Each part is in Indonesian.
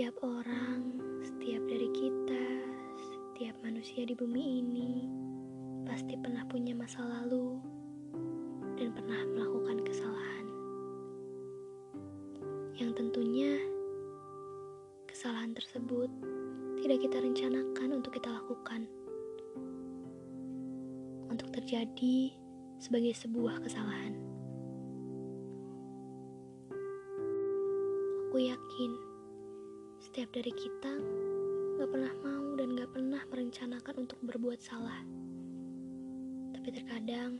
Setiap orang, setiap dari kita, setiap manusia di bumi ini pasti pernah punya masa lalu dan pernah melakukan kesalahan. Yang tentunya kesalahan tersebut tidak kita rencanakan untuk kita lakukan. Untuk terjadi sebagai sebuah kesalahan. Aku yakin setiap dari kita gak pernah mau dan gak pernah merencanakan untuk berbuat salah. Tapi terkadang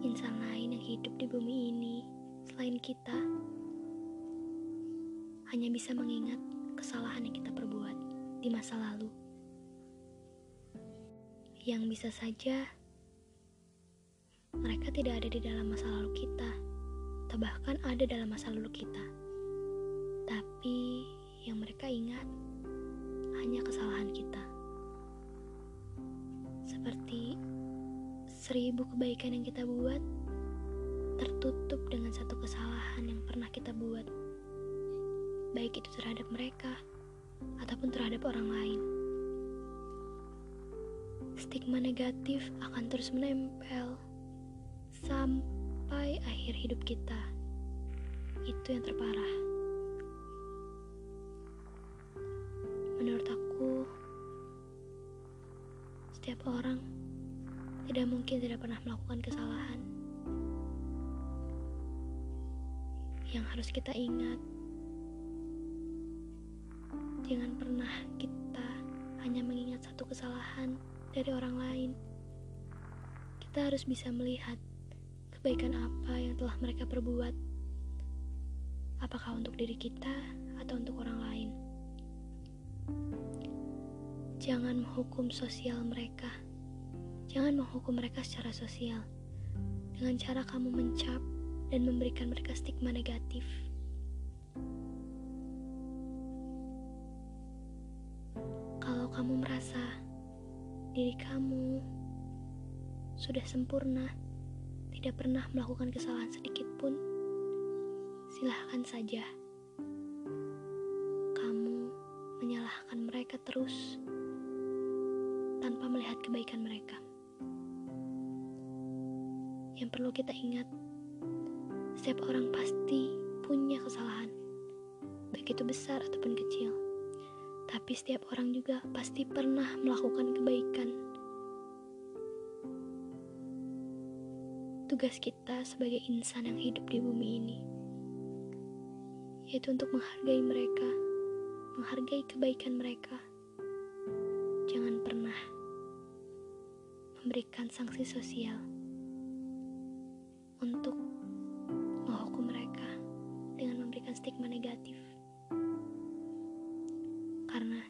insan lain yang hidup di bumi ini selain kita hanya bisa mengingat kesalahan yang kita perbuat di masa lalu. Yang bisa saja mereka tidak ada di dalam masa lalu kita, atau bahkan ada dalam masa lalu kita. Tapi yang mereka ingat hanya kesalahan kita. Seperti seribu kebaikan yang kita buat tertutup dengan satu kesalahan yang pernah kita buat. Baik itu terhadap mereka ataupun terhadap orang lain. Stigma negatif akan terus menempel sampai akhir hidup kita. Itu yang terparah. Setiap orang tidak mungkin tidak pernah melakukan kesalahan. Yang harus kita ingat, jangan pernah kita hanya mengingat satu kesalahan dari orang lain. Kita harus bisa melihat kebaikan apa yang telah mereka perbuat, apakah untuk diri kita atau untuk orang lain. Jangan menghukum sosial mereka. Jangan menghukum mereka secara sosial dengan cara kamu mencap dan memberikan mereka stigma negatif. Kalau kamu merasa diri kamu sudah sempurna, tidak pernah melakukan kesalahan sedikit pun, silahkan saja. Kamu menyalahkan mereka terus tanpa melihat kebaikan mereka. Yang perlu kita ingat, setiap orang pasti punya kesalahan, baik itu besar ataupun kecil. Tapi setiap orang juga pasti pernah melakukan kebaikan. Tugas kita sebagai insan yang hidup di bumi ini yaitu untuk menghargai mereka, menghargai kebaikan mereka memberikan sanksi sosial untuk menghukum mereka dengan memberikan stigma negatif. Karena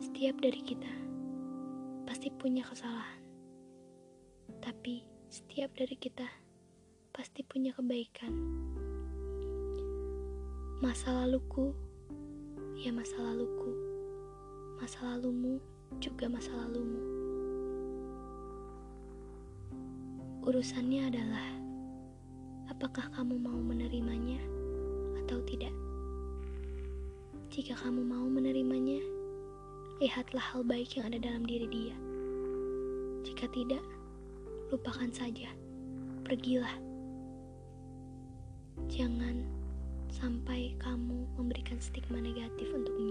setiap dari kita pasti punya kesalahan. Tapi setiap dari kita pasti punya kebaikan. Masa laluku, ya masa laluku. Masa lalumu juga masa lalumu. Urusannya adalah apakah kamu mau menerimanya atau tidak. Jika kamu mau menerimanya, lihatlah hal baik yang ada dalam diri dia. Jika tidak, lupakan saja. Pergilah. Jangan sampai kamu memberikan stigma negatif untuknya.